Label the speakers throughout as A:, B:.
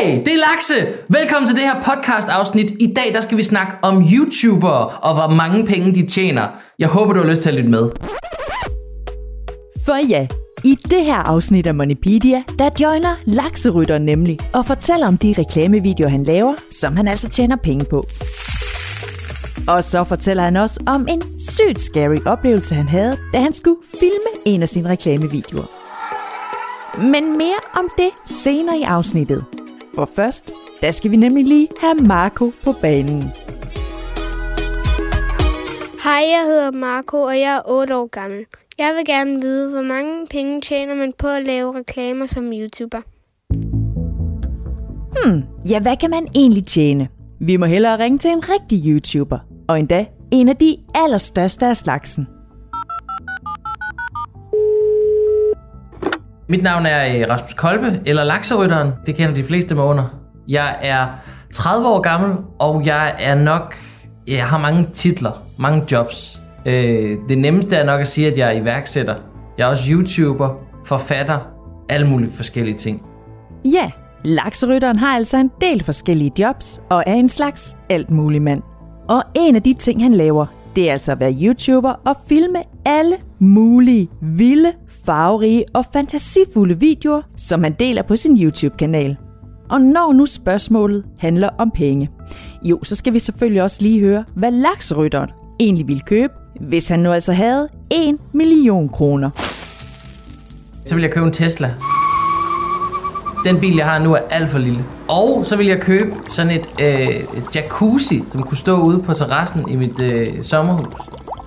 A: Hey, det er Lakse! Velkommen til det her podcast afsnit. I dag der skal vi snakke om YouTubere og hvor mange penge de tjener. Jeg håber, du har lyst til at lytte med.
B: For ja, i det her afsnit af Moneypedia, der joiner lakserytter nemlig og fortæller om de reklamevideoer, han laver, som han altså tjener penge på. Og så fortæller han også om en sygt scary oplevelse, han havde, da han skulle filme en af sine reklamevideoer. Men mere om det senere i afsnittet. For først, der skal vi nemlig lige have Marco på banen.
C: Hej, jeg hedder Marco, og jeg er 8 år gammel. Jeg vil gerne vide, hvor mange penge tjener man på at lave reklamer som YouTuber?
B: Hmm, ja, hvad kan man egentlig tjene? Vi må hellere ringe til en rigtig YouTuber, og endda en af de allerstørste af slagsen.
A: Mit navn er øh, Rasmus Kolbe, eller Lakserytteren. Det kender de fleste mig under. Jeg er 30 år gammel, og jeg er nok... Jeg har mange titler, mange jobs. Øh, det nemmeste er nok at sige, at jeg er iværksætter. Jeg er også YouTuber, forfatter, alle mulige forskellige ting.
B: Ja, lakserytteren har altså en del forskellige jobs og er en slags alt mulig mand. Og en af de ting, han laver, det er altså at være YouTuber og filme alle mulige, vilde, farverige og fantasifulde videoer, som han deler på sin YouTube-kanal. Og når nu spørgsmålet handler om penge, jo, så skal vi selvfølgelig også lige høre, hvad laksrytteren egentlig ville købe, hvis han nu altså havde 1 million kroner.
A: Så vil jeg købe en Tesla. Den bil, jeg har nu, er alt for lille. Og så vil jeg købe sådan et, øh, et jacuzzi, som kunne stå ude på terrassen i mit øh, sommerhus.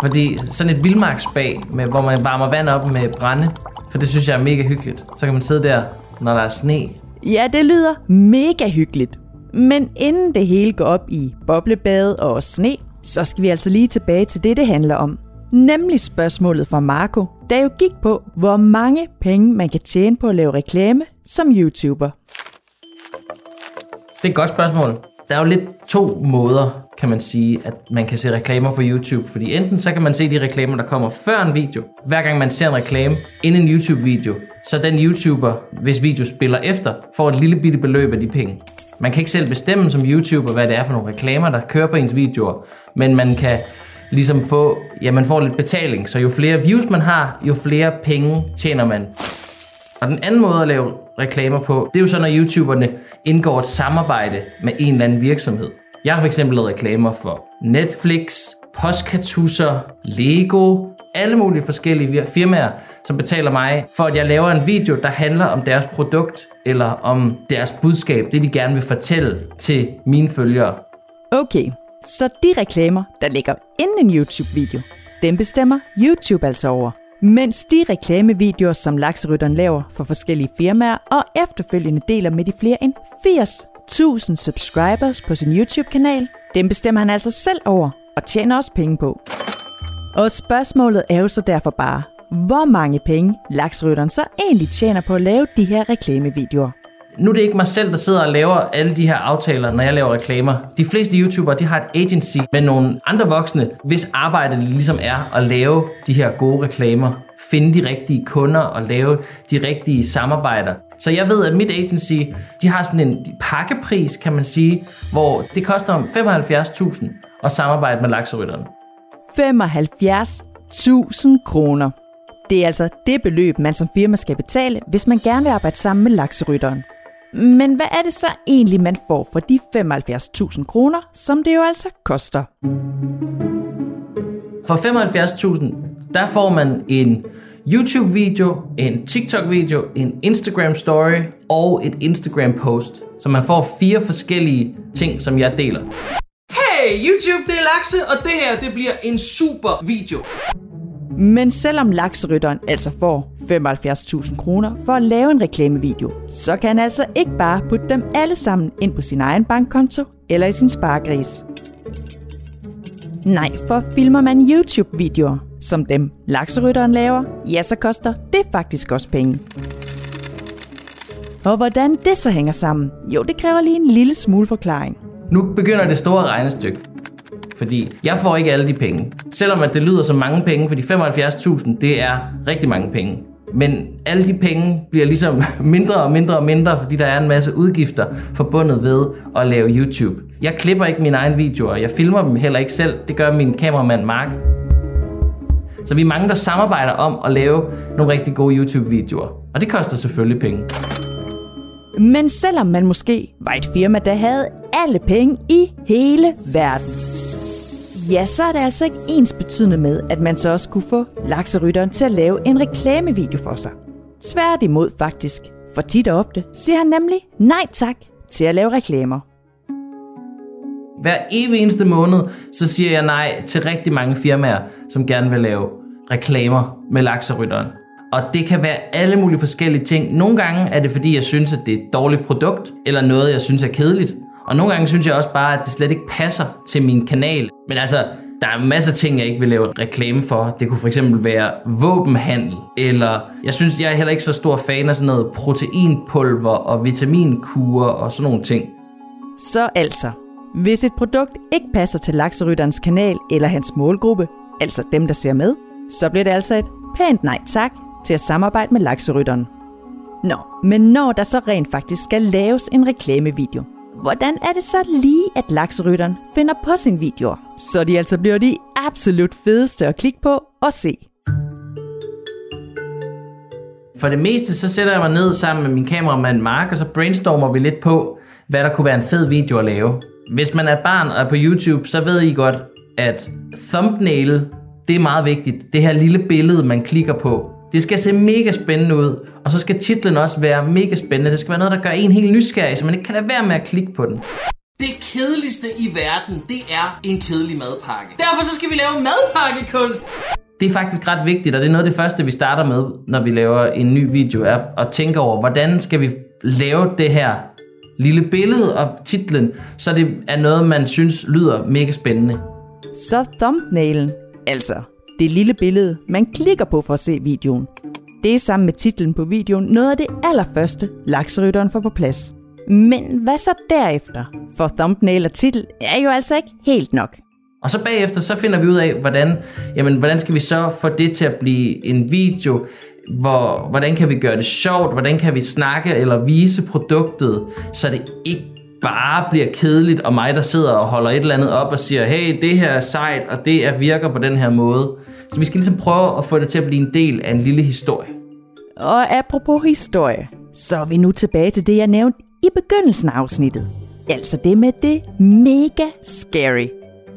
A: Fordi sådan et vildmarksbag, med, hvor man varmer vand op med brænde, for det synes jeg er mega hyggeligt. Så kan man sidde der, når der er sne.
B: Ja, det lyder mega hyggeligt. Men inden det hele går op i boblebad og sne, så skal vi altså lige tilbage til det, det handler om. Nemlig spørgsmålet fra Marco, der jo gik på, hvor mange penge man kan tjene på at lave reklame som YouTuber.
A: Det er et godt spørgsmål. Der er jo lidt to måder, kan man sige, at man kan se reklamer på YouTube. Fordi enten så kan man se de reklamer, der kommer før en video. Hver gang man ser en reklame inden en YouTube-video, så den YouTuber, hvis video spiller efter, får et lille bitte beløb af de penge. Man kan ikke selv bestemme som YouTuber, hvad det er for nogle reklamer, der kører på ens videoer. Men man kan ligesom få, ja, man får lidt betaling. Så jo flere views man har, jo flere penge tjener man. Og den anden måde at lave reklamer på, det er jo så, når YouTuberne indgår et samarbejde med en eller anden virksomhed. Jeg har fx lavet reklamer for Netflix, postkatusser, Lego, alle mulige forskellige firmaer, som betaler mig for, at jeg laver en video, der handler om deres produkt eller om deres budskab, det de gerne vil fortælle til mine følgere.
B: Okay, så de reklamer, der ligger inden en YouTube-video, dem bestemmer YouTube altså over. Mens de reklamevideoer, som lakserytteren laver for forskellige firmaer og efterfølgende deler med de flere end 80.000 subscribers på sin YouTube-kanal, dem bestemmer han altså selv over og tjener også penge på. Og spørgsmålet er jo så derfor bare, hvor mange penge lakserytteren så egentlig tjener på at lave de her reklamevideoer.
A: Nu er det ikke mig selv, der sidder og laver alle de her aftaler, når jeg laver reklamer. De fleste YouTubere, de har et agency med nogle andre voksne, hvis arbejde det ligesom er at lave de her gode reklamer. Finde de rigtige kunder og lave de rigtige samarbejder. Så jeg ved, at mit agency, de har sådan en pakkepris, kan man sige, hvor det koster om 75.000 at samarbejde med lakserytteren.
B: 75.000 kroner. Det er altså det beløb, man som firma skal betale, hvis man gerne vil arbejde sammen med lakserytteren. Men hvad er det så egentlig, man får for de 75.000 kroner, som det jo altså koster?
A: For 75.000, der får man en YouTube-video, en TikTok-video, en Instagram-story og et Instagram-post. Så man får fire forskellige ting, som jeg deler. Hey, YouTube, det er Lakse, og det her, det bliver en super video.
B: Men selvom lakserytteren altså får 75.000 kroner for at lave en reklamevideo, så kan han altså ikke bare putte dem alle sammen ind på sin egen bankkonto eller i sin sparegris. Nej, for filmer man YouTube-videoer, som dem lakserytteren laver, ja, så koster det faktisk også penge. Og hvordan det så hænger sammen, jo, det kræver lige en lille smule forklaring.
A: Nu begynder det store regnestykke. Fordi jeg får ikke alle de penge. Selvom at det lyder som mange penge, fordi 75.000, det er rigtig mange penge. Men alle de penge bliver ligesom mindre og mindre og mindre, fordi der er en masse udgifter forbundet ved at lave YouTube. Jeg klipper ikke mine egne videoer, jeg filmer dem heller ikke selv. Det gør min kameramand Mark. Så vi er mange, der samarbejder om at lave nogle rigtig gode YouTube-videoer. Og det koster selvfølgelig penge.
B: Men selvom man måske var et firma, der havde alle penge i hele verden, ja, så er det altså ikke ens betydende med, at man så også kunne få lakserytteren til at lave en reklamevideo for sig. Tværtimod faktisk, for tit og ofte siger han nemlig nej tak til at lave reklamer.
A: Hver evig eneste måned, så siger jeg nej til rigtig mange firmaer, som gerne vil lave reklamer med lakserytteren. Og det kan være alle mulige forskellige ting. Nogle gange er det fordi, jeg synes, at det er et dårligt produkt, eller noget, jeg synes er kedeligt. Og nogle gange synes jeg også bare, at det slet ikke passer til min kanal. Men altså, der er masser af ting, jeg ikke vil lave reklame for. Det kunne for eksempel være våbenhandel, eller jeg synes, jeg er heller ikke så stor fan af sådan noget proteinpulver og vitaminkurer og sådan nogle ting.
B: Så altså, hvis et produkt ikke passer til lakserytterens kanal eller hans målgruppe, altså dem, der ser med, så bliver det altså et pænt nej tak til at samarbejde med lakserytteren. Nå, men når der så rent faktisk skal laves en reklamevideo, hvordan er det så lige, at lakserytteren finder på sin videoer, så de altså bliver de absolut fedeste at klikke på og se?
A: For det meste, så sætter jeg mig ned sammen med min kameramand Mark, og så brainstormer vi lidt på, hvad der kunne være en fed video at lave. Hvis man er barn og er på YouTube, så ved I godt, at thumbnail, det er meget vigtigt. Det her lille billede, man klikker på. Det skal se mega spændende ud, og så skal titlen også være mega spændende. Det skal være noget, der gør en helt nysgerrig, så man ikke kan lade være med at klikke på den. Det kedeligste i verden, det er en kedelig madpakke. Derfor så skal vi lave madpakkekunst. Det er faktisk ret vigtigt, og det er noget af det første, vi starter med, når vi laver en ny video, er at tænke over, hvordan skal vi lave det her lille billede og titlen, så det er noget, man synes lyder mega spændende.
B: Så thumbnailen, altså det lille billede, man klikker på for at se videoen. Det er sammen med titlen på videoen noget af det allerførste, lakserytteren får på plads. Men hvad så derefter? For thumbnail og titel er jo altså ikke helt nok.
A: Og så bagefter, så finder vi ud af, hvordan, jamen, hvordan skal vi så få det til at blive en video, hvor, hvordan kan vi gøre det sjovt, hvordan kan vi snakke eller vise produktet, så det ikke bare bliver kedeligt, og mig, der sidder og holder et eller andet op og siger, hey, det her er sejt, og det er, virker på den her måde. Så vi skal ligesom prøve at få det til at blive en del af en lille historie.
B: Og apropos historie, så er vi nu tilbage til det, jeg nævnte i begyndelsen af afsnittet. Altså det med det mega scary.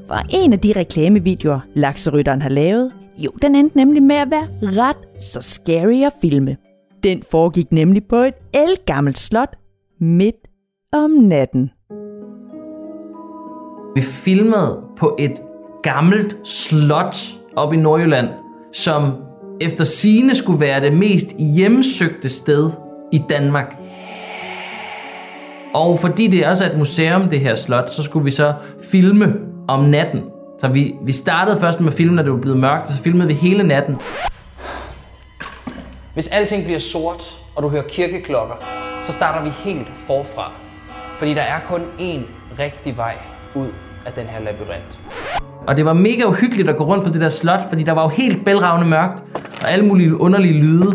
B: For en af de reklamevideoer, lakserytteren har lavet, jo, den endte nemlig med at være ret så scary at filme. Den foregik nemlig på et elgammelt slot midt om natten.
A: Vi filmede på et gammelt slot op i Nordjylland, som efter sine skulle være det mest hjemsøgte sted i Danmark. Og fordi det også er et museum, det her slot, så skulle vi så filme om natten. Så vi, vi startede først med at filme, når det var blevet mørkt, og så filmede vi hele natten. Hvis alting bliver sort, og du hører kirkeklokker, så starter vi helt forfra. Fordi der er kun én rigtig vej ud af den her labyrint. Og det var mega uhyggeligt at gå rundt på det der slot, fordi der var jo helt bælragende mørkt, og alle mulige underlige lyde.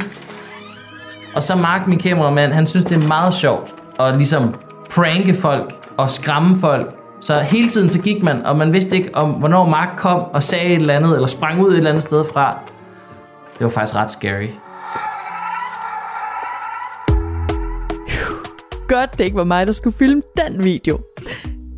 A: Og så Mark, min kameramand, han synes, det er meget sjovt at ligesom pranke folk og skræmme folk. Så hele tiden så gik man, og man vidste ikke, om hvornår Mark kom og sagde et eller andet, eller sprang ud et eller andet sted fra. Det var faktisk ret scary.
B: Godt, det ikke var mig, der skulle filme den video.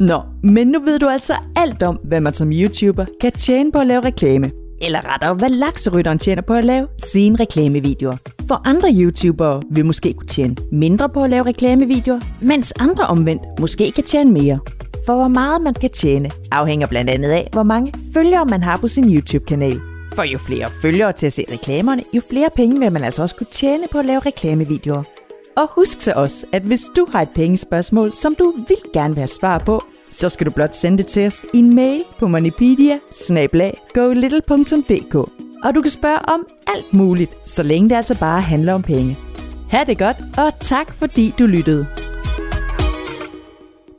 B: Nå, men nu ved du altså alt om, hvad man som YouTuber kan tjene på at lave reklame. Eller rettere, hvad lakserytteren tjener på at lave sine reklamevideoer. For andre YouTubere vil måske kunne tjene mindre på at lave reklamevideoer, mens andre omvendt måske kan tjene mere. For hvor meget man kan tjene, afhænger blandt andet af, hvor mange følgere man har på sin YouTube-kanal. For jo flere følgere til at se reklamerne, jo flere penge vil man altså også kunne tjene på at lave reklamevideoer. Og husk så os, at hvis du har et pengespørgsmål, som du vil gerne vil have svar på, så skal du blot sende det til os i en mail på moneypedia Og du kan spørge om alt muligt, så længe det altså bare handler om penge. Ha' det godt, og tak fordi du lyttede.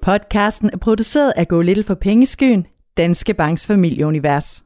B: Podcasten er produceret af Go Little for Pengeskyen, Danske Banks familieunivers.